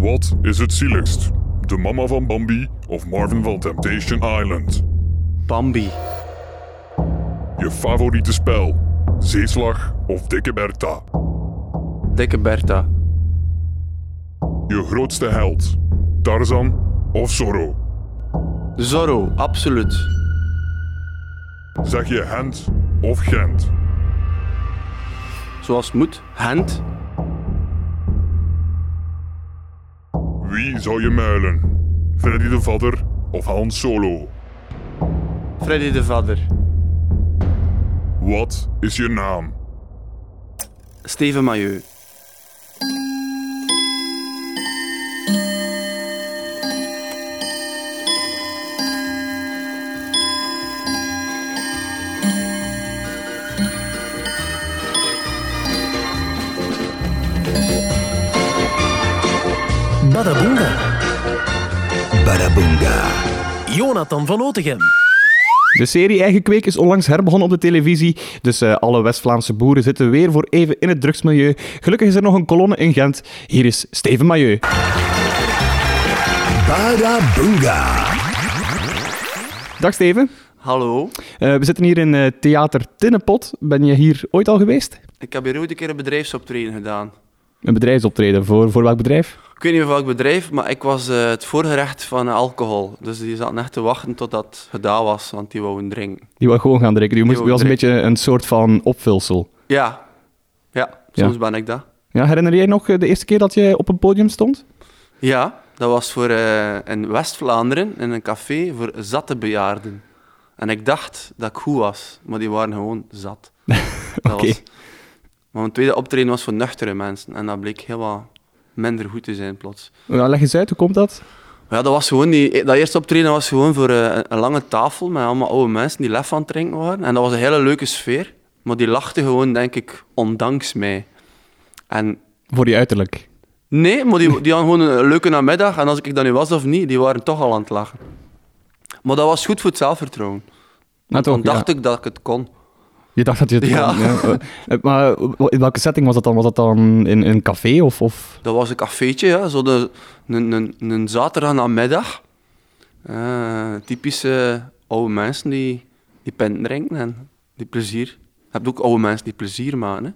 Wat is het zieligst? De mama van Bambi of Marvin van Temptation Island? Bambi. Je favoriete spel? Zeeslag of Dikke Bertha? Dikke Bertha. Je grootste held? Tarzan of Zorro? Zorro, absoluut. Zeg je Hent of Gent? Zoals moet. Hent. Wie zou je muilen? Freddy de Vadder of Han Solo? Freddy de Vadder. Wat is je naam? Steven Mailleu. Badaboonga. Badaboonga. Jonathan van Otegem. De serie Eigen Kweek is onlangs herbegonnen op de televisie, dus eh, alle West-Vlaamse boeren zitten weer voor even in het drugsmilieu. Gelukkig is er nog een kolonne in Gent. Hier is Steven Mailleu. Badaboonga. Dag Steven. Hallo. Eh, we zitten hier in eh, Theater Tinnenpot. Ben je hier ooit al geweest? Ik heb hier ooit een keer een bedrijfsoptreden gedaan. Een bedrijfsoptreden. Voor, voor welk bedrijf? Ik weet niet meer welk bedrijf, maar ik was eh, het voorgerecht van alcohol. Dus die zat echt te wachten tot dat gedaan was, want die wouden drinken. Die wil gewoon gaan drinken. Die, moest, wou was een beetje een soort van opvulsel. Ja. Ja, soms ben ik dat. Ja, herinner jij nog eh, de eerste keer dat je op een podium stond? Ja, dat was voor, eh, in West-Vlaanderen, in een café voor zatte bejaarden. En ik dacht dat ik goed was, maar die waren gewoon zat. Oké. Maar mijn tweede optreden was voor nuchtere mensen. En dat bleek heel wat minder goed te zijn plots. Ja, leg eens uit, hoe komt dat? Ja, dat was gewoon die, dat eerste optreden was gewoon voor eh, een, een lange tafel met allemaal oude mensen die lef aan het drinken waren. En dat was een hele leuke sfeer. Maar die lachten gewoon, denk ik, ondanks mij. En Voor je uiterlijk. nee, maar die, die hadden gewoon een leuke namiddag. En als ik dat nu was of niet, die waren toch al aan het lachen. Maar dat was goed voor het zelfvertrouwen. Nou, Dan toch, dacht ik dat ik het kon. Je dacht dat je het Ja. kon, ja. Eh, Maar in welke setting was dat dan? Was dat dan in, in een café of... of... Dat was een cafeetje, ja, zo de, een, een, een zaterdag namiddag. Eh, typische oude mensen die, die pint drinken en die plezier. Je hebt ook oude mensen die plezier maken. Hè.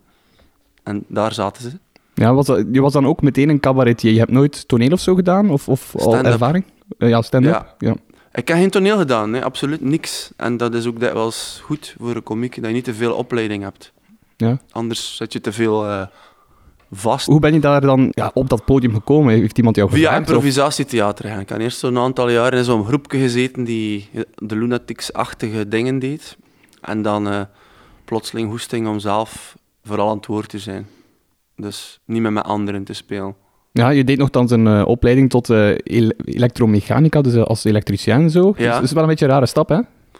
En daar zaten ze. Ja, was dat, je was dan ook meteen een cabaretier. Je hebt nooit toneel of zo gedaan? Of, of al ervaring? Eh, ja, stand-up. Ja. Ja. Ik heb geen toneel gedaan, nee, absoluut niks. En dat is ook dikwijls goed voor een komiek, dat je niet te veel opleiding hebt. Ja. Anders zit je te veel eh, vast. Hoe ben je daar dan ja, op dat podium gekomen? Heeft iemand jou Via gevraagd? of- improvisatietheater eigenlijk. Ik heb eerst zo'n aantal jaren in zo'n groepje gezeten die de Lunatics-achtige dingen deed. En dan eh, plotseling hoesting om zelf vooral aan het woord te zijn. Dus niet meer met anderen te spelen. Ja, je deed nogthans een eh, opleiding tot eh, ele- elektromechanica, dus eh, als elektricien en zo. Ja. Dus dat is wel een beetje een rare stap, hè?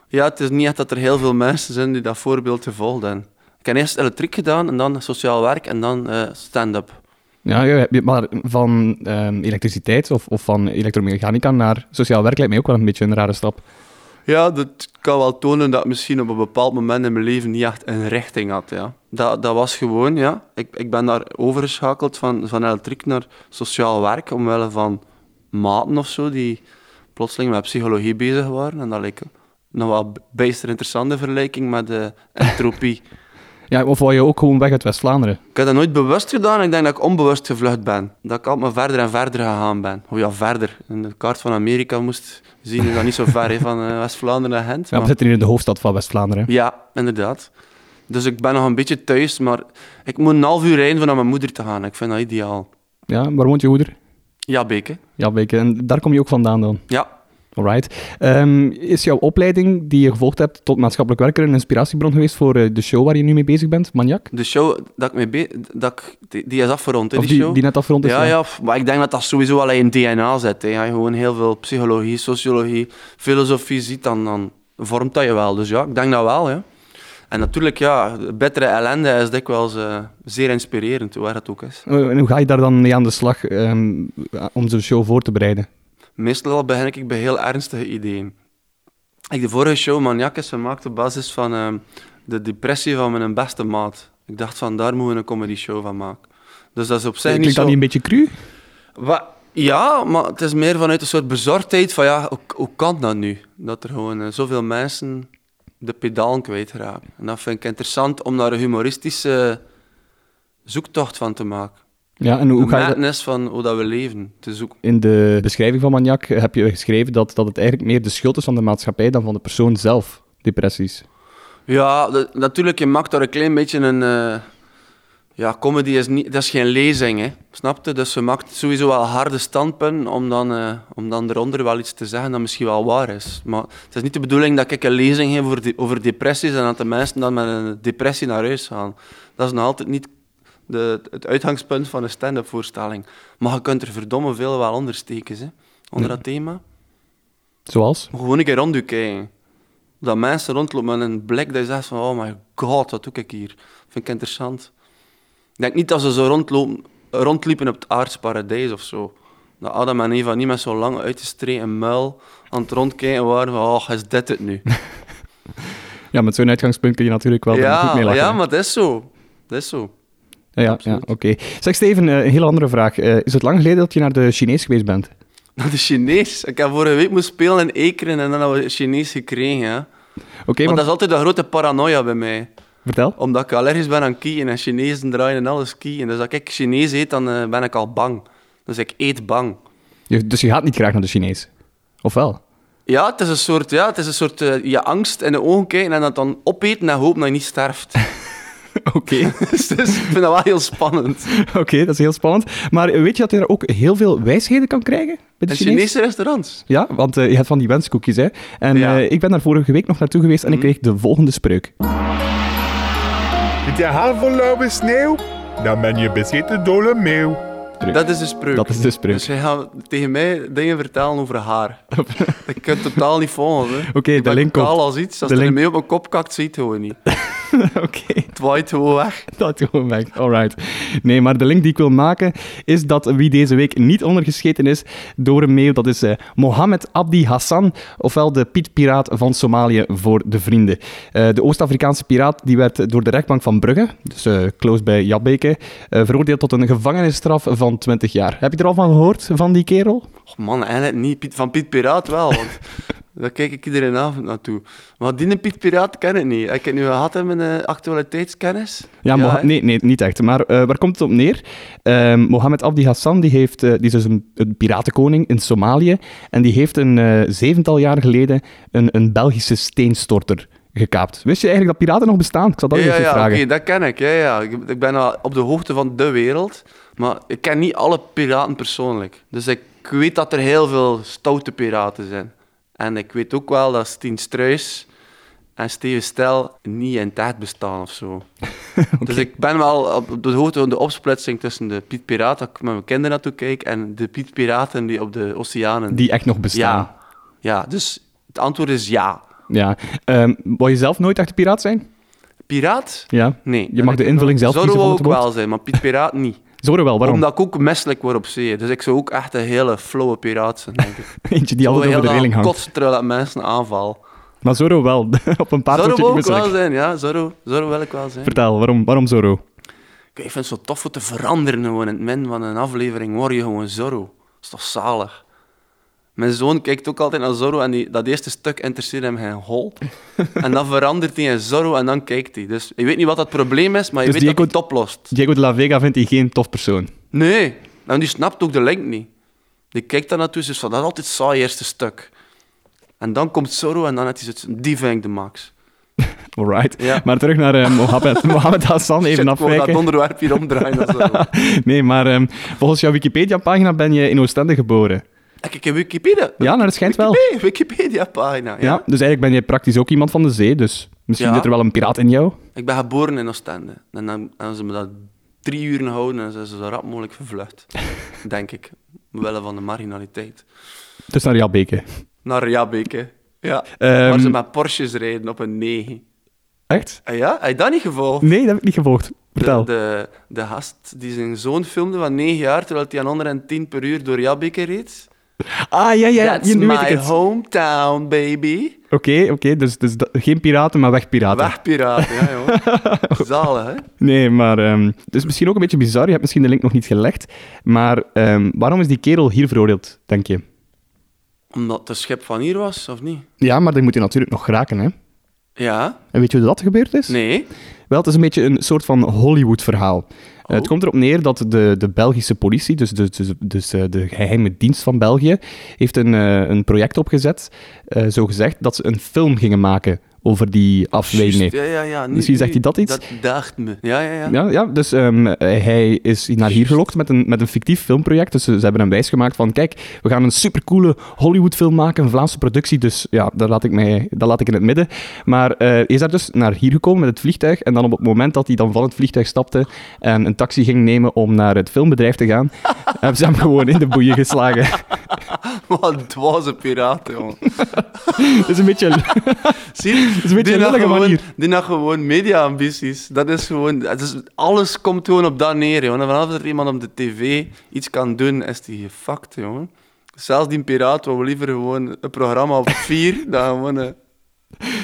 Ja, het is niet echt dat er heel veel mensen zijn die dat voorbeeld gevolgd hebben. Ik heb eerst elektriek gedaan en dan sociaal werk en dan stand-up. Ja, ja, maar van ehm, elektriciteit of, of van elektromechanica naar sociaal werk lijkt mij ook wel een beetje een rare stap. Ja, dat kan wel tonen dat misschien op een bepaald moment in mijn leven niet echt een richting had. Ja. Dat, dat was gewoon, ja. Ik, ik ben daar overgeschakeld van, van elektriek naar sociaal werk, omwille van maten of zo, die plotseling met psychologie bezig waren. En dat leek nog wel bijster interessante vergelijking met de entropie. Ja, of wou je ook gewoon weg uit West-Vlaanderen? ik heb dat nooit bewust gedaan, ik denk dat ik onbewust gevlucht ben. Dat ik altijd maar verder en verder gegaan ben. Of ja, verder. In de kaart van Amerika moest zien, is dat niet zo ver, hè, van eh, West-Vlaanderen naar Gent. Ja, we zitten hier in de hoofdstad van West-Vlaanderen. Ja, inderdaad. Dus ik ben nog een beetje thuis, maar ik moet een half uur rijden van naar mijn moeder te gaan. Ik vind dat ideaal. Ja, waar woont je moeder? Ja, Beke. Ja, Beek. En daar kom je ook vandaan dan? Ja. Alright. Ehm, is jouw opleiding die je gevolgd hebt tot maatschappelijk werker een inspiratiebron geweest voor eh, de show waar je nu mee bezig bent, Maniac? De show dat ik mee be- dat ik, die, die is afgerond, hè, die, die, show. die net afgerond is? ja, ja, f- maar ik denk dat dat sowieso al in DNA zit. Hè. Ja, gewoon heel veel psychologie, sociologie, filosofie ziet, dan, dan vormt dat je wel. Dus ja, ik denk dat wel, ja. En natuurlijk, ja, bittere ellende is dikwijls eh zeer inspirerend, waar het ook is. En hoe ga je daar dan mee aan de slag ehm, om zo'n show voor te bereiden? Meestal begin ik bij heel ernstige ideeën. Ik de vorige show Maniac is gemaakt op basis van ehm, de depressie van mijn beste maat. Ik dacht van daar moeten we een comedy show van maken. Dus dat is op zich niet dat zo... niet een beetje cru? Wat? Ja, maar het is meer vanuit een soort bezorgdheid van ja, hoe, hoe kan dat nu? Dat er gewoon eh, zoveel mensen de pedalen kwijtraken. En dat vind ik interessant om daar een humoristische zoektocht van te maken. Ja, en hoe Hoe ga je dat... madness van hoe dat we leven te zoeken. In de beschrijving van Maniac heb je geschreven dat, dat het eigenlijk meer de schuld is van de maatschappij dan van de persoon zelf, depressies. Ja, natuurlijk, je maakt daar een klein beetje een... eh, ja, comedy is, niet, dat is geen lezing, hè. Snap je? Dus je maakt sowieso wel harde standpunten om dan, eh, om dan eronder wel iets te zeggen dat misschien wel waar is. Maar het is niet de bedoeling dat ik een lezing geef over, de- over depressies en dat de mensen dan met een depressie naar huis gaan. Dat is nog altijd niet de, het uitgangspunt van een stand-up voorstelling. Maar je kunt er verdomme veel wel onder steken, hè, onder dat thema. Zoals? Gewoon een keer rond je kijken. Dat mensen rondlopen met een blik dat je zegt van, oh my god, wat doe ik hier? Vind ik interessant. Ik denk niet dat ze zo rondlopen, rondliepen op het aardsparadijs of zo. Dat Adam en Eva niet met zo'n lang uitgestreken muil aan het rondkijken waren van, oh, is dit het nu? Ja, met zo'n uitgangspunt kun je natuurlijk wel er goed ja, mee lachen. ja, maar dat is zo. Dat is zo. Ja, ja, oké. Zeg Steven, eh, een hele andere vraag. Eh, is het lang geleden dat je naar de Chinees geweest bent? Dat is Chinees. Ik heb vorige week moeten spelen in Ekeren en dan hebben we Chinees gekregen. Ja. Oké, maar want dat is altijd een grote paranoia bij mij. vertel. Omdat ik allergisch ben aan kieën en Chinezen draaien en alles kieën. Dus als ik Chinees eet, dan eh, ben ik al bang. Dus ik eet bang. Je- dus je gaat niet graag naar de Chinees? Of wel? Ja, het is een soort, ja, het is een soort je angst in de ogen kijken en dat dan opeten en hopen dat je niet sterft. Oké, dus, dus ik vind dat wel heel spannend. oké, dat is heel spannend. Maar weet je dat je daar ook heel veel wijsheden kan krijgen bij de? Chinese restaurants. Ja, want eh, je hebt van die wenskoekjes, hè. En Ja. eh, ik ben daar vorige week nog naartoe geweest en ik kreeg de volgende spreuk. Vind je halve lauwe sneeuw? Dan ben je bezeten door een meeuw. Dat is de spreuk. Dat is de spreuk. Dus hij gaat tegen mij dingen vertellen over haar. ik kan het totaal niet volgen. Oké, de link komt. als iets. Als De link- mee op mijn kop kakt, ziet het gewoon niet. Oké. Het waait gewoon weg. Dat gewoon weg. Alright. Nee, maar de link die ik wil maken is dat wie deze week niet ondergescheten is door een meeuw, dat is eh, Mohammed Abdi Hassan, ofwel de Piet Piraat van Somalië voor de vrienden. Eh, de Oost-Afrikaanse piraat die werd door de rechtbank van Brugge, dus eh, close bij Jabbeke, veroordeeld tot een gevangenisstraf van 20 jaar. Heb je er al van gehoord, van die kerel? Och man, eigenlijk niet. Piet, van Piet Piraat wel, want daar kijk ik iedere avond naartoe. Maar die Piet Piraat ken ik niet. Ik heb nu gehad in mijn eh, actualiteitskennis. Ja, nee, nee, niet echt. Maar eh, waar komt het op neer? Ehm, Mohammed Abdi Hassan die heeft, eh, die is dus een, een piratenkoning in Somalië. En die heeft een zevental jaar geleden een, een Belgische steenstorter gekaapt. Wist je eigenlijk dat piraten nog bestaan? Ik zal dat Ja, even ja, ja vragen. oké, dat ken ik. Ja, ja. Ik, ik ben al op de hoogte van de wereld, maar ik ken niet alle piraten persoonlijk. Dus ik weet dat er heel veel stoute piraten zijn. En ik weet ook wel dat Stien Struis en Steven Stel niet in tijd bestaan of zo. Dus ik ben wel op de hoogte van de opsplitsing tussen de Piet Piraat, dat ik met mijn kinderen naartoe kijk, en de Piet Piraten die op de oceanen... Die echt nog bestaan. ja. ja, dus het antwoord is ja. Ja. Ehm, wou je zelf nooit echt een piraat zijn? Piraat? Ja. Nee. Je mag de invulling zelf Zorro kiezen het ook wel zijn, maar Piet Piraat niet. Zorro wel, waarom? Omdat ik ook misselijk word op zee. Dus ik zou ook echt een hele flowe piraat zijn, denk ik. Eentje die altijd over de reling hangt. terwijl ik mensen aanval. Maar Zorro wel. op een paard Zorro wil ik wel zijn, ja. Zorro, Zorro wil ik wel zijn. Vertel, waarom, waarom Zorro? Kijk, ik vind het zo tof om te veranderen. Gewoon. In het midden van een aflevering word je gewoon Zorro. Dat is toch zalig? Mijn zoon kijkt ook altijd naar Zorro en die, dat eerste stuk interesseert hem geen hol. en dan verandert hij in Zorro en dan kijkt hij. Dus je weet niet wat dat probleem is, maar je Dus weet dat hij het oplost. Diego de la Vega vindt hij geen tof persoon. Nee, en die snapt ook de link niet. Die kijkt daar naartoe, dus van dat is altijd het saai eerste stuk. En dan komt Zorro en dan heeft hij zoiets, die vind ik de max. Alright. Ja. Maar terug naar eh, Mohammed, Mohammed Hassan, even Shit, ik wou dat afwijken. onderwerp hier omdraaien. Is Nee, maar ehm, volgens jouw Wikipedia-pagina ben je in Oostende geboren. Ik heb Wikipedia. Ja, nou, dat schijnt wel. Wikipedia- Wikipedia-pagina, ja. Ja. dus eigenlijk ben je praktisch ook iemand van de zee, dus misschien Ja. zit er wel een piraat in jou. Ik ben geboren in Oostende. En dan hebben ze me dat drie uur gehouden en zijn ze zo rap mogelijk vervlucht. Denk ik. Omwille van de marginaliteit. Dus naar Jabeke. Naar Jabeke. Ja. Ehm, Waar ze met Porsches rijden op een 9. Echt? Ah ja? Heb je dat niet gevolgd? Nee, dat heb ik niet gevolgd. Vertel. De, de, de gast die zijn zoon filmde van 9 jaar, terwijl hij aan 110 per uur door Jabbeke reed. Ah, ja, ja, That's nu my weet ik het. hometown, baby. Oké, oké, dus, dus dat- geen piraten, maar wegpiraten. Wegpiraten, ja, joh. Zalig, hè? Nee, maar ehm, het is misschien ook een beetje bizar. Je hebt misschien de link nog niet gelegd. Maar ehm, waarom is die kerel hier veroordeeld, denk je? Omdat het een schip van hier was, of niet? Ja, maar dan moet je natuurlijk nog geraken, hè? Ja? En weet je hoe dat gebeurd is? Nee? Wel, het is een beetje een soort van Hollywood-verhaal. Eh, Oh. Het komt erop neer dat de, de Belgische politie, dus, de, dus, dus eh, de geheime dienst van België, heeft een, eh, een project opgezet, zo gezegd, dat ze een film gingen maken over die. Juist, Ja, ja, ja. Nu- Misschien zegt hij dat iets? Dat dacht me. Ja, ja, ja. Ja, ja dus ehm, hij is naar hier gelokt met een, met een fictief filmproject. Dus ze, ze hebben hem wijsgemaakt van, kijk, we gaan een supercoole Hollywood-film maken, een Vlaamse productie. Dus ja, dat laat ik, mij, dat laat ik in het midden. Maar eh, hij is daar dus naar hier gekomen met het vliegtuig. En dan op het moment dat hij dan van het vliegtuig stapte en een taxi ging nemen om naar het filmbedrijf te gaan, hebben ze hem gewoon in de boeien geslagen. Wat een dwaze piraten, jongen. Dat is een beetje... Zie je? is een beetje die een lullige gewoon, manier. Die had gewoon media-ambities. Dat is gewoon... Dat is, alles komt gewoon op dat neer, jongen. En vanaf dat er iemand op de tv iets kan doen, is die gefakt, jongen. Zelfs die piraat wil liever gewoon een programma op vier dan gewoon een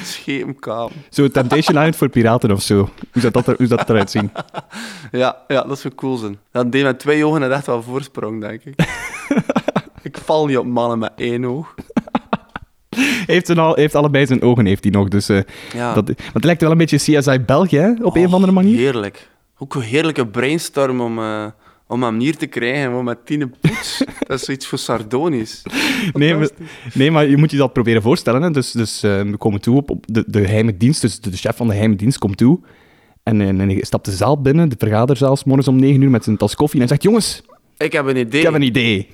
scheepkamer. Zo Temptation Island voor piraten of zo. Hoe zou dat, er, hoe zou dat eruit zien? Ja, ja, dat zou cool zijn. Dat deed met twee ogen en echt wel voorsprong, denk ik. ik val niet op mannen met één oog. Heeft, een al, heeft allebei zijn ogen, heeft hij nog. Dus, eh, Ja. dat, maar het lijkt wel een beetje CSI België, hè, op een of andere manier. Heerlijk. Ook een heerlijke brainstorm om, eh, om hem hier te krijgen. Met tien poets. dat is zoiets voor sardonisch. Nee, maar, nee, maar je moet je dat proberen voorstellen. Hè. Dus, dus eh, we komen toe op, op de, de geheime dienst. Dus de, de chef van de geheime dienst komt toe. En, en, stapt de zaal binnen, de vergaderzaal, morgens om 9 uur met zijn tas koffie. En hij zegt: Jongens, Ik heb een idee. ik heb een idee.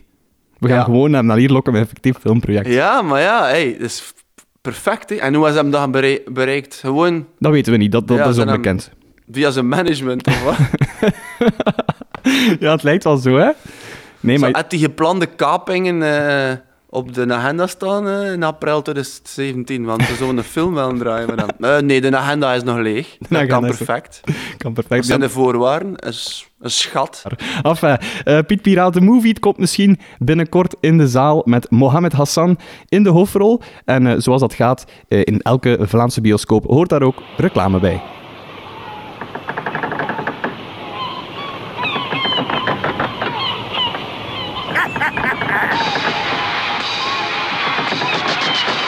We gaan Ja. gewoon hem naar hier lokken met een fictief filmproject. Ja, maar ja, hey, dat is perfect. Hè. En hoe is hem dat berei- bereikt? Gewoon Dat weten we niet, dat, dat, Ja, dat is hem- onbekend. via zijn management of wat? Ja, het lijkt wel zo, hè? Nee, Zo, maar Had die geplande kapingen eh, op de agenda staan eh, in april 2017? Want we een film willen draaien met hem. Eh, nee, de agenda is nog leeg. Dat kan is- perfect. kan Dat perfect. zijn de voorwaarden. Een, s- een schat. Enfin, eh, Piet Piraat, de movie het komt misschien binnenkort in de zaal met Mohamed Hassan in de hoofdrol. En zoals dat gaat in elke Vlaamse bioscoop hoort daar ook reclame bij.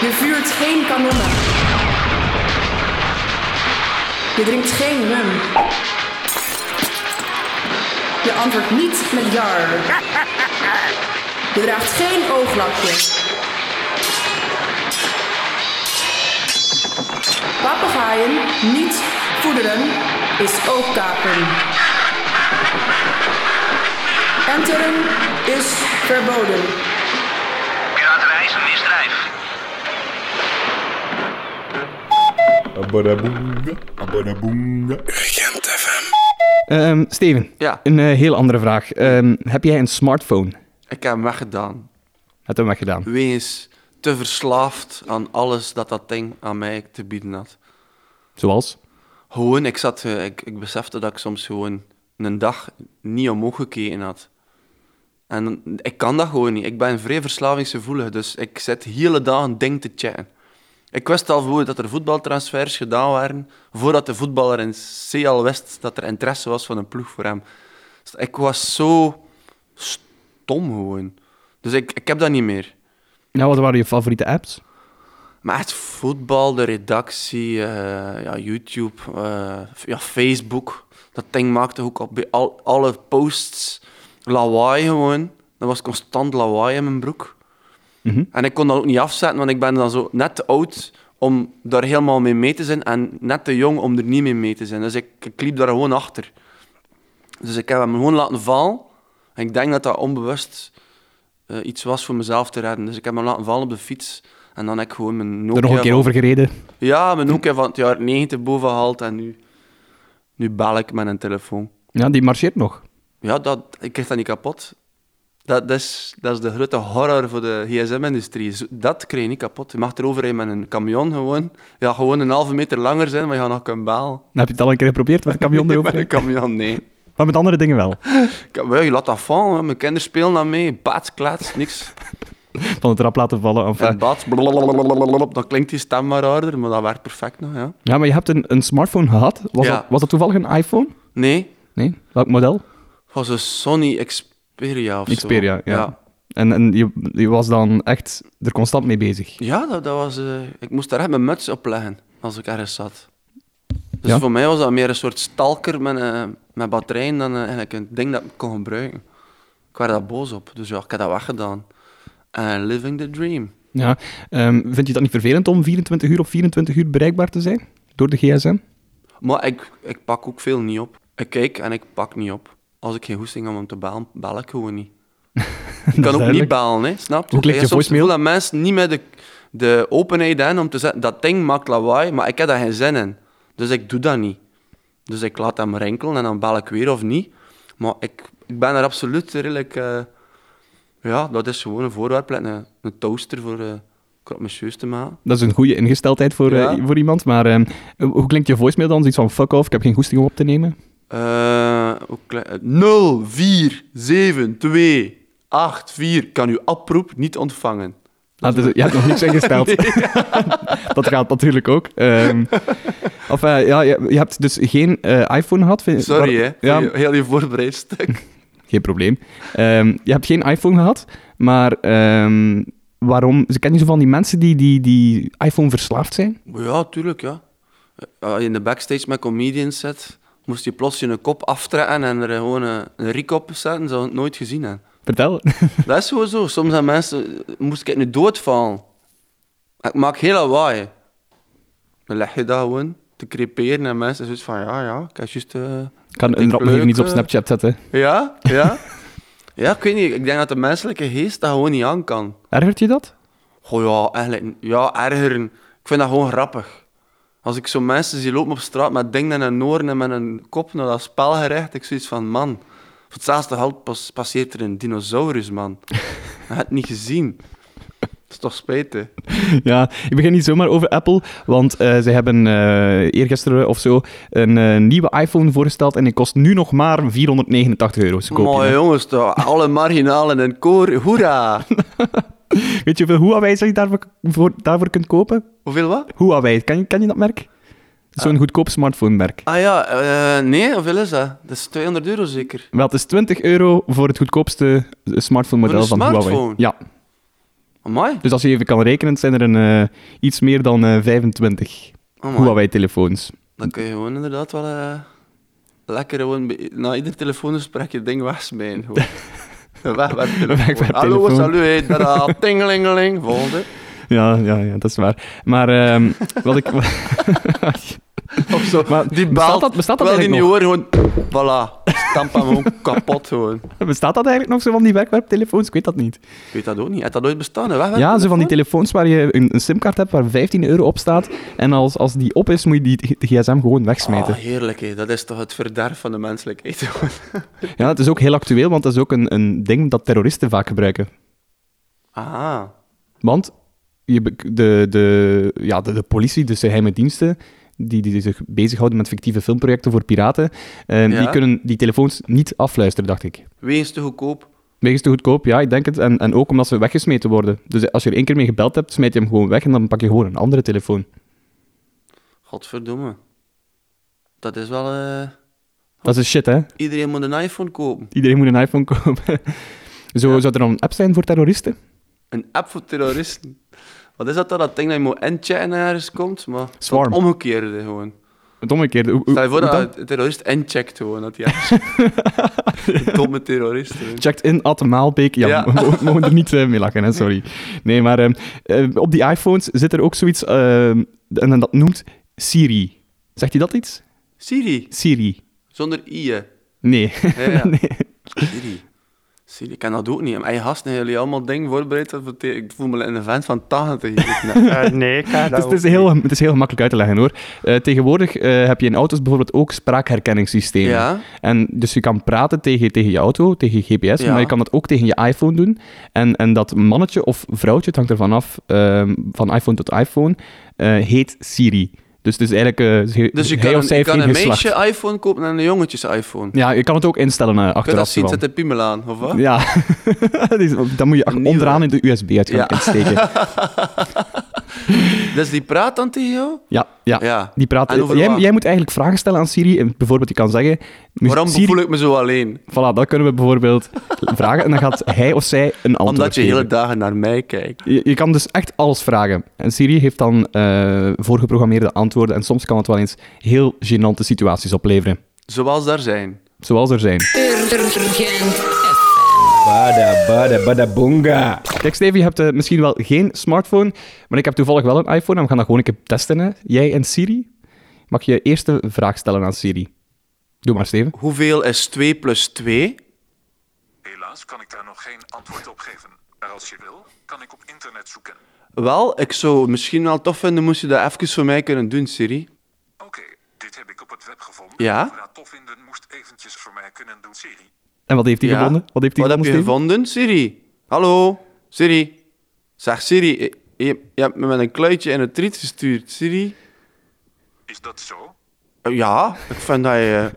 Je vuurt geen kanonnen. Je drinkt geen rum. Je antwoordt niet met jar. Je draagt geen ooglapje. Papegaaien niet voederen is ook kapen. Enteren is verboden. Piraterij is een misdrijf. Abadaboonga, abadaboonga. Ehm, Steven, Ja, een eh, heel andere vraag. Ehm, heb jij een smartphone? ik heb hem weggedaan. Heb je hem weggedaan? Wegens te verslaafd aan alles dat dat ding aan mij te bieden had. Zoals? Gewoon, ik, zat, eh, ik, ik besefte dat ik soms gewoon een dag niet omhoog gekeken had. En ik kan dat gewoon niet. Ik ben vrij verslavingsgevoelig, dus ik zit hele dag een ding te chatten. Ik wist al voor dat er voetbaltransfers gedaan waren, voordat de voetballer in C al wist dat er interesse was van een ploeg voor hem. Dus ik was zo stom gewoon. Dus ik, ik heb dat niet meer. Nou, wat waren je favoriete apps? Maar echt voetbal, de redactie, eh, ja, YouTube, eh, ja, Facebook. Dat ding maakte ook op al, alle posts lawaai gewoon. Dat was constant lawaai in mijn broek. Mhm. En ik kon dat ook niet afzetten, want ik ben dan zo net te oud om daar helemaal mee mee te zijn en net te jong om er niet mee mee te zijn. Dus ik, ik liep daar gewoon achter. Dus ik heb hem gewoon laten vallen. En ik denk dat dat onbewust eh, iets was voor mezelf te redden. Dus ik heb hem laten vallen op de fiets. En dan heb ik gewoon mijn Nokia... Er nog een keer van- over gereden. Ja, mijn Nokia van het jaar 90 boven gehaald en nu, nu bel ik met een telefoon. Ja, die marcheert nog. Ja, dat, ik krijg dat niet kapot. Dat, dat, is, dat is de grote horror voor de gsm-industrie. Dat krijg je niet kapot. Je mag erover rijden met een camion gewoon. Ja, gewoon een halve meter langer zijn, maar je gaat nog kunnen bellen. Heb je het al een keer geprobeerd met een camion erover? Met een camion, nee. Maar met andere dingen wel. Je laat dat vallen, hè. mijn kinderen spelen dat mee. Baats, klats, niks. van het rap laten vallen. Enfin, En bad, blablabla, dan klinkt die stem maar harder, maar dat werkt perfect nog, ja. ja, maar je hebt een, een smartphone gehad. Was, Ja. dat, was dat toevallig een iPhone? Nee, Nee? Welk model? het was een Sony Xperia of Xperia, zo. ja. En, en je, je was dan echt er constant mee bezig. Ja, dat, dat was... eh, ik moest daar echt mijn muts op leggen, als ik ergens zat. Dus Ja? voor mij was dat meer een soort stalker met, eh, met batterijen dan eh, eigenlijk een ding dat ik kon gebruiken. Ik werd daar boos op, dus ja, ik heb dat weggedaan. En living the dream. Ja. Ehm, vind je dat niet vervelend om 24 uur op 24 uur bereikbaar te zijn? Door de gsm? Maar ik, ik pak ook veel niet op. Ik kijk en ik pak niet op. Als ik geen hoesting heb om te bellen, bel ik gewoon niet. Ik kan ook niet bellen, hè, snap je? Hoe klinkt Ik gevoel dat mensen niet met de, de openheid hebben om te zeggen, dat ding maakt lawaai, maar ik heb daar geen zin in. Dus ik doe dat niet. Dus ik laat hem rinkelen en dan bel ik weer of niet. Maar ik, ik ben er absoluut redelijk... eh, ja, dat is gewoon een voorwerp, een, een toaster voor uh, te maken. Dat is een goede ingesteldheid voor, eh, voor iemand. Maar ehm, hoe klinkt je voicemail dan? Zoiets van fuck off, ik heb geen goesting om op te nemen. Eh, hoe klein- 0, 4, 7, 2, 8, 4. Kan uw oproep niet ontvangen. Ah, dus je hebt nog niks ingesteld. dat gaat natuurlijk ook. Ehm, of eh, ja, je, je hebt dus geen eh, iPhone gehad. vind- Sorry, hè. Ja, Heel, heel je voorbereid stuk. geen probleem. Ehm, je hebt geen iPhone gehad, maar ehm, waarom? Ken je zo van die mensen die, die, die iPhone verslaafd zijn? Ja, tuurlijk, ja. Eh, in de backstage met comedians zit, moest je plots je kop aftrekken en er gewoon een, een riek op zetten. Zou het nooit gezien hebben. Vertel. Dat is gewoon zo. Soms zijn mensen... Moest ik nu doodvallen? Ik maak heel lawaai. Dan leg je dat gewoon te creperen en mensen zoiets van... Ja, ja, ik heb juist... eh, kan een rap nog even iets op eh. Snapchat zetten. Ja, ja. ja, ik weet niet. Ik denk dat de menselijke geest dat gewoon niet aan kan. Ergert je dat? Goh, ja, eigenlijk... Ja, ergeren. Ik vind dat gewoon grappig. Als ik zo mensen zie lopen op straat met dingen in hun oren en met een kop naar dat spel gericht, ik zoiets van, man... Voor hetzelfde geld pas, passeert er een dinosaurus, man. Je hebt het niet gezien. Is toch spijtig. Ja, ik begin niet zomaar over Apple, want eh zij hebben eh eergisteren of zo een eh, nieuwe iPhone voorgesteld en die kost nu nog maar 489 euro. Ze hè. jongens, toch, alle marginalen en koor, hoera! Weet je hoeveel Huawei je daarvoor, voor, daarvoor kunt kopen? Hoeveel wat? Huawei, ken je, ken je dat merk? Zo'n goedkoop smartphone-merk. Ah ja, nee, hoeveel is dat? Dat is 200 euro zeker. Wel, het is 20 euro voor het goedkoopste smartphone-model van een Huawei. smartphone? Ja, Amai. dus als je even kan rekenen, zijn er een, eh, iets meer dan eh, 25 Amai. Huawei-telefoons. Dan kun je gewoon inderdaad wel eh, lekker gewoon na ieder telefoongesprek je ding wegsmijnen. Wegwerptelefoon. Wegwerptelefoon. Hallo, salut, hey, tada, tingelingeling, volgende. Ja, ja, ja, dat is waar. Maar ehm, wat ik... Of zo. Maar die bestaat belt, dat- bestaat dat terwijl die gewoon, voilà, stamp hem gewoon kapot gewoon. Bestaat dat eigenlijk nog zo van die wegwerptelefoons? Ik weet dat niet. Ik weet dat ook niet. Heeft dat ooit bestaan, een Ja, zo van die telefoons waar je een, een simkaart hebt waar 15 euro op staat. En als, als die op is, moet je die, de gsm gewoon wegsmijten. Oh, heerlijk, hè. dat is toch het verderf van de menselijkheid. Ja, het is ook heel actueel, want dat is ook een, een ding dat terroristen vaak gebruiken. Ah, Want je, de, de, ja, de, de politie, dus de geheime diensten, die, die zich bezighouden met fictieve filmprojecten voor piraten, eh, Ja. die kunnen die telefoons niet afluisteren, dacht ik. wegens te goedkoop. Wegens te goedkoop, ja, ik denk het. En, en ook omdat ze weggesmeten worden. Dus als je er één keer mee gebeld hebt, smijt je hem gewoon weg en dan pak je gewoon een andere telefoon. Godverdomme. Dat is wel... eh, Dat is shit, hè? Iedereen moet een iPhone kopen. Iedereen moet een iPhone kopen. Zo, Ja. Zou er dan een app zijn voor terroristen? Een app voor terroristen. Wat is dat dan? Dat ding dat je moet inchecken en ergens komt? Maar Swarm. het omgekeerde gewoon. Het omgekeerde. Hoe- Stel je voor dat een terrorist incheckt gewoon. Dat hij. Domme terrorist. gewoon. Checked in at Maalbeek. Ja, Ja. we mo- mogen er niet eh, mee lachen, hè, sorry. Nee, maar ehm, eh, op die iPhones zit er ook zoiets, ehm, en dat noemt Siri. Zegt hij dat iets? Siri. Siri. Zonder i, hè. Nee. Ja, ja. nee. Siri. Siri, ik kan dat ook niet. Mijn gasten hebben jullie allemaal dingen voorbereid. Ik voel me een vent van 80 hier. Nee, nee ik ga Het is, het, is heel, het is heel gemakkelijk uit te leggen hoor. Eh, tegenwoordig eh, heb je in auto's bijvoorbeeld ook spraakherkenningssystemen. Ja. En dus je kan praten tegen, tegen je auto, tegen je GPS, Ja. maar je kan dat ook tegen je iPhone doen. En, en dat mannetje of vrouwtje, het hangt ervan af, ehm, van iPhone tot iPhone, eh, heet Siri. Dus het is eigenlijk... ze- Dus je kan, een, je kan een meisje iPhone kopen en een jongetjes iPhone. Ja, je kan het ook instellen Kun je achteraf. dat zien? Zet de piemel aan, of wat? Ja, dan moet je onderaan in de USB uit gaan Ja. insteken. Dus die praat dan tegen jou? Ja, ja. Ja. Die praat, En over jij, wat? jij moet eigenlijk vragen stellen aan Siri. En Bijvoorbeeld, je kan zeggen... Waarom Siri, voel ik me zo alleen? Voilà, dat kunnen we bijvoorbeeld vragen. En dan gaat hij of zij een antwoord Omdat je geven. hele dagen naar mij kijkt. Je, je kan dus echt alles vragen. En Siri heeft dan eh, voorgeprogrammeerde antwoorden. En soms kan het wel eens heel gênante situaties opleveren. Zoals daar zijn. Zoals er zijn. Bada, bada, bada, boonga. Kijk, Steve, je hebt eh, misschien wel geen smartphone, maar ik heb toevallig wel een iPhone en we gaan dat gewoon een keer testen. Hè. Jij en Siri. Mag je eerst een vraag stellen aan Siri? Doe maar, Steven. Hoeveel is 2 plus 2? Helaas kan ik daar nog geen antwoord op geven. Maar als je wil, kan ik op internet zoeken. Wel, ik zou het misschien wel tof vinden moest je dat even voor mij kunnen doen, Siri. Oké, dit heb ik op het web gevonden. Ja? Als je dat tof vinden, moest eventjes voor mij kunnen doen, Siri. En wat heeft hij Ja? gevonden? Wat heeft hij Wat heb je gevonden, Siri? Hallo, Siri. Zeg Siri, je, je je hebt me met een kluitje in het riet gestuurd, Siri. Is dat zo? Eh, Ja, ik vind dat je,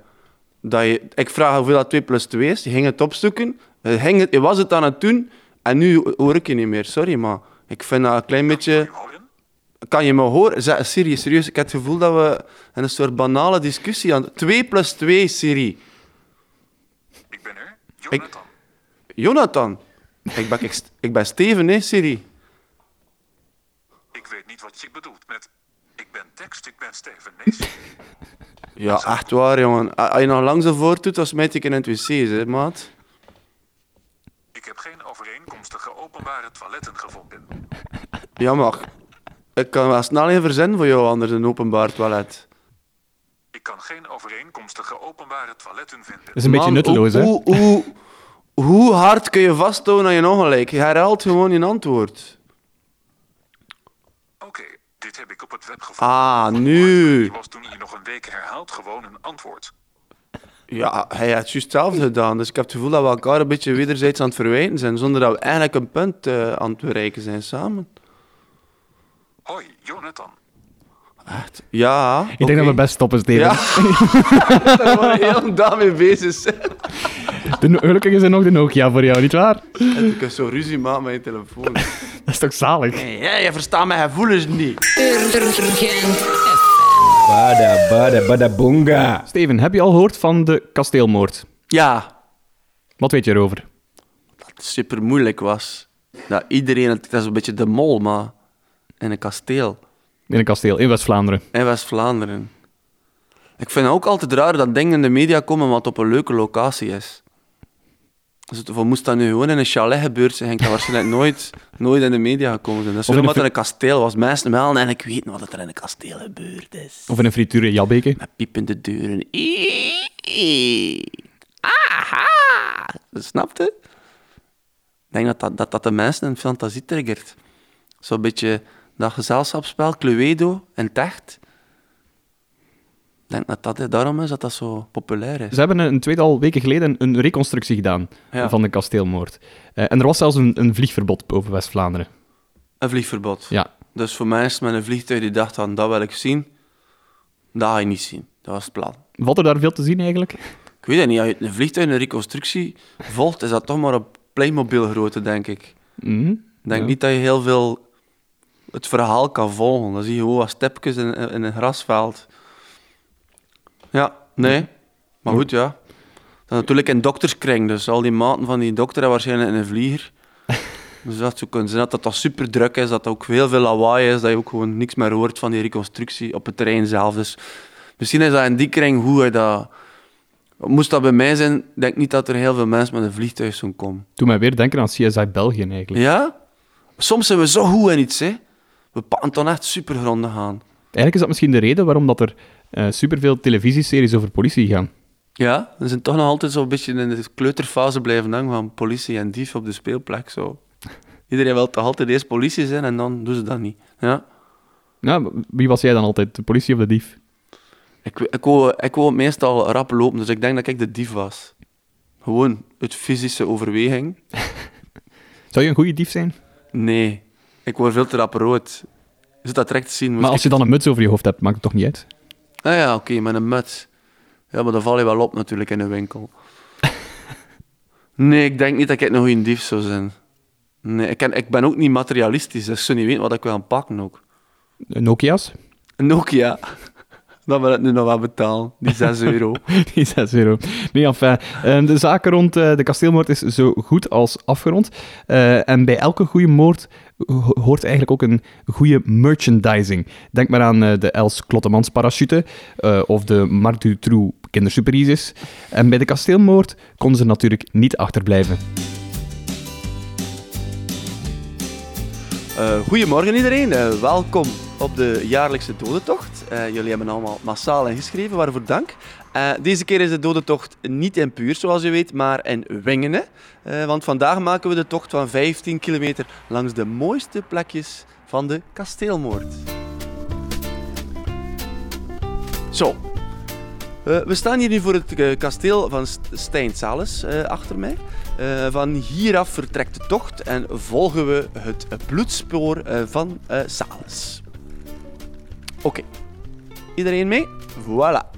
dat je... Ik vraag hoeveel dat 2 plus 2 is. Je ging het opzoeken. Je, ging het, je was het aan het doen. En nu hoor ik je niet meer. Sorry, maar ik vind dat een klein beetje... Kan je me horen? Zeg, Siri, serieus, ik heb het gevoel dat we in een soort banale discussie aan... 2 plus 2, Siri. Ik ben er, Jonathan. Jonathan. Ik ben, ik, ik ben Steven, hè, Siri. Ik weet niet wat je bedoelt met... Ik ben tekst, ik ben Steven. Nee, Siri. Ja, echt waar, jongen. Als je nog lang zo voortdoet, dan smijt ik in het wc, hè, maat. Ik heb geen overeenkomstige openbare toiletten gevonden. Ja, maar... Ik kan wel snel een verzinnen voor jou, anders een openbaar toilet. Ik kan geen overeenkomstige openbare toiletten vinden. Dat is een beetje nutteloos, hè? hoe, hoe, hoe, hard kun je vasthouden aan je ongelijk? Je herhaalt gewoon je antwoord. Oké, dit heb ik op het web gevonden. Ah, nu. Was toen je nog een week herhaalt gewoon een antwoord. Ja, hij heeft juist hetzelfde gedaan. Dus ik heb het gevoel dat we elkaar een beetje wederzijds aan het verwijten zijn, zonder dat we eigenlijk een punt eh, aan het bereiken zijn samen. Hoi, Jonathan. Echt? Ja. Ik denk dat we best stoppen, Steven. Ja. Daar we de hele dag mee bezig zijn. De gelukkig is er nog de Nokia voor jou, nietwaar? Ik heb zo ruzie maken met je telefoon. Dat is toch zalig? Nee, jij, je verstaat mijn gevoelens niet. Bada, bada, bada. Steven, heb je al gehoord van de kasteelmoord? Ja, Wat weet je erover? dat het super moeilijk was. Dat iedereen, het is een beetje de mol, maar in een kasteel. In een kasteel in West-Vlaanderen. In West-Vlaanderen. Ik vind het ook altijd raar dat dingen in de media komen wat op een leuke locatie is. Dus het, of moest dat nu gewoon in een chalet gebeurd zijn, ging dat waarschijnlijk nooit, nooit in de media gekomen zijn. Dat is omdat een het in een kasteel was. Mensen wel eigenlijk weten wat er in een kasteel gebeurd is. Of in een frituur in Jabbeke. Met piepende deuren. Aha! Snap je? Ik denk dat dat, dat, dat de mensen een fantasie triggert. Zo'n beetje dat gezelschapsspel, Cluedo en Techt. Ik denk dat dat daarom is dat dat zo populair is. Ze hebben een tweetal weken geleden een reconstructie gedaan Ja. van de kasteelmoord. Eh, en er was zelfs een, een vliegverbod boven West-Vlaanderen. Een vliegverbod. Ja. Dus voor mensen met een vliegtuig die dachten van, dat wil ik zien, dat ga je niet zien. Dat was het plan. Valt er daar veel te zien eigenlijk? Ik weet het niet, als je een vliegtuig een reconstructie volgt, is dat toch maar op Playmobil grootte, denk ik. Mhm. Ik denk Ja. niet dat je heel veel het verhaal kan volgen. Dan zie je gewoon wat stepjes in, in een grasveld. Ja, nee. Maar goed, ja. Dat is natuurlijk in dokterskring, dus al die maten van die dokter hebben waarschijnlijk in een vlieger. Dus dat zou kunnen zijn dat dat, super druk is, dat er ook heel veel lawaai is, dat je ook gewoon niks meer hoort van die reconstructie op het terrein zelf. Dus misschien is dat in die kring hoe je dat... Moest dat bij mij zijn, denk ik niet dat er heel veel mensen met een vliegtuig zouden komen. Doe mij weer denken aan CSI België eigenlijk. Ja? Soms zijn we zo goed in iets, hè. We pakken dan echt super grondig aan. Eigenlijk is dat misschien de reden waarom dat er eh, superveel televisieseries over politie gaan. Ja, we zijn toch nog altijd zo'n beetje in de kleuterfase blijven hangen van politie en dief op de speelplek. Zo. Iedereen wil toch altijd eerst politie zijn en dan doen ze dat niet. Ja. Ja, wie was jij dan altijd? De politie of de dief? Ik, ik, wou, ik wou meestal rap lopen, dus ik denk dat ik de dief was. Gewoon uit fysische overweging. Zou je een goede dief zijn? Nee, ik word veel te rap rood. zit dat direct te zien. Maar als ik- je dan een muts over je hoofd hebt, maakt het toch niet uit? Ah ja, oké, met een muts. Ja, maar dan val je wel op natuurlijk in een winkel. nee, ik denk niet dat ik een goede dief zou zijn. Nee, ik, ken, ik ben ook niet materialistisch, dus ik zou niet weten wat ik wil gaan pakken ook. Nokia's? Een Nokia. Dan wil ik nu nog wel betalen, die 6 euro. Die 6 euro. Nee, enfin, eh, de zaken rond eh, de kasteelmoord is zo goed als afgerond. Eh, en bij elke goede moord hoort eigenlijk ook een goede merchandising. Denk maar aan eh, de Els Klottemans parachute eh, of de Marc Dutroux kindersuperieses. En bij de kasteelmoord konden ze natuurlijk niet achterblijven. Eh, goedemorgen iedereen, Eh, welkom op de jaarlijkse dodentocht. Eh, jullie hebben allemaal massaal ingeschreven, waarvoor dank. Eh, deze keer is de dodentocht niet in Puur, zoals je weet, maar in Wingenen. Eh, want vandaag maken we de tocht van 15 kilometer langs de mooiste plekjes van de kasteelmoord. Zo. We staan hier nu voor het kasteel van St- Stijn Sales eh, achter mij. Eh, van hieraf vertrekt de tocht en volgen we het bloedspoor van eh Sales. Oké. Iedereen mee? Voilà.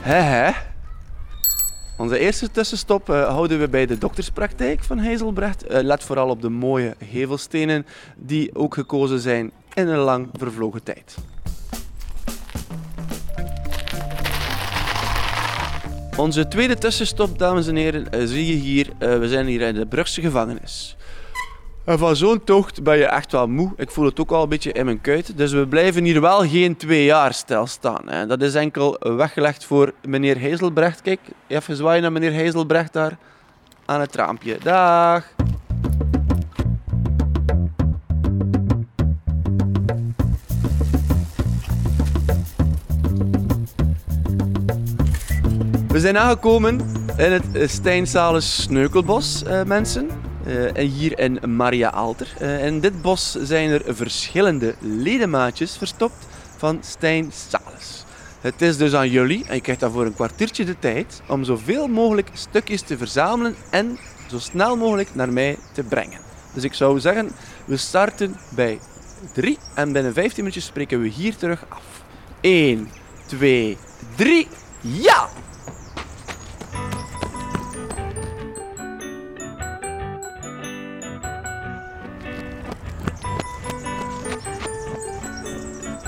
Hè hè. Onze eerste tussenstop eh, houden we bij de dokterspraktijk van Heizelbrecht. Eh, let vooral op de mooie hevelstenen die ook gekozen zijn in een lang vervlogen tijd. Onze tweede tussenstop, dames en heren, eh, zie je hier. eh, we zijn hier in de Brugse gevangenis. En van zo'n tocht ben je echt wel moe. Ik voel het ook al een beetje in mijn kuit. Dus we blijven hier wel geen twee jaar stilstaan. Hè. Dat is enkel weggelegd voor meneer Heizelbrecht. Kijk, even zwaaien naar meneer Heizelbrecht daar aan het raampje. Dag. Zijn aangekomen in het eh, Stijnsales Sneukelbos, eh, mensen. Eh, en hier in Maria Alter. In dit bos zijn er verschillende ledemaatjes verstopt van Stijn. Het is dus aan jullie, en je krijgt daarvoor een kwartiertje de tijd, om zoveel mogelijk stukjes te verzamelen en zo snel mogelijk naar mij te brengen. Dus ik zou zeggen, we starten bij 3 en binnen 15 minuutjes spreken we hier terug af. 1, 2, 3, ja!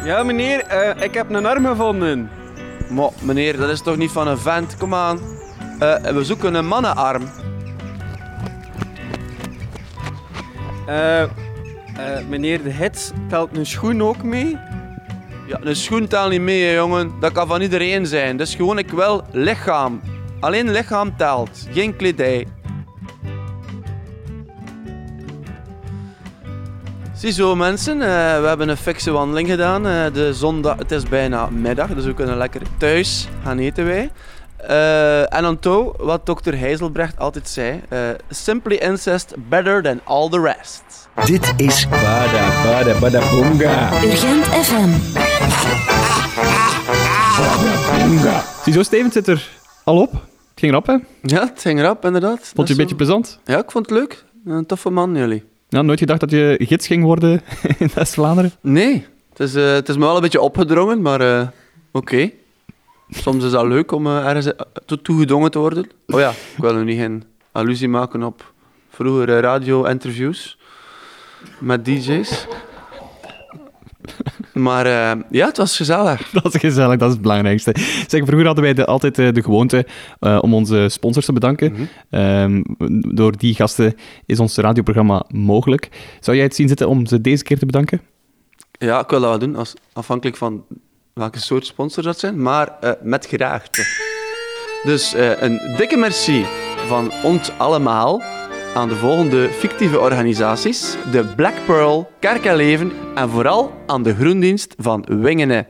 Ja, meneer, eh, ik heb een arm gevonden. Maar meneer, dat is toch niet van een vent? Kom aan. Eh, we zoeken een mannenarm. Eh, eh, meneer de hits, telt een schoen ook mee? Ja, een schoen telt niet mee, hè, jongen. Dat kan van iedereen zijn. Dat is gewoon ik wel lichaam. Alleen lichaam telt, geen kledij. Ziezo mensen, eh, we hebben een fikse wandeling gedaan. Eh, de zondag, het is bijna middag, dus we kunnen lekker thuis gaan eten wij. Eh, en onthoud wat dokter Heizelbrecht altijd zei. eh, simply incest better than all the rest. Dit is Bada, bada, bada, boonga. Urgent FM. Ziezo, Steven zit er al op. Het ging rap, hè? Ja, het ging erop, inderdaad. Vond je een beetje plezant? Ja, ik vond het leuk. Een toffe man, jullie. Ja, nooit gedacht dat je gids ging worden in West-Vlaanderen? Nee, het is, eh, het is me wel een beetje opgedrongen, maar eh, oké. Soms is dat leuk om eh, ergens toe toegedrongen te worden. Oh ja, ik wil nu niet geen allusie maken op vroegere radio-interviews met DJ's. Maar eh, ja, het was gezellig. Dat is gezellig, dat is het belangrijkste. Zeg, vroeger hadden wij de, altijd eh, de gewoonte eh, om onze sponsors te bedanken. Ehm, door die gasten is ons radioprogramma mogelijk. Zou jij het zien zitten om ze deze keer te bedanken? Ja, ik wil dat wel doen, als, afhankelijk van welke soort sponsors dat zijn, maar met graagte. Dus een dikke merci van ons allemaal aan de volgende fictieve organisaties. De Black Pearl, Kerk en Leven en vooral aan de Groendienst van Wingenen.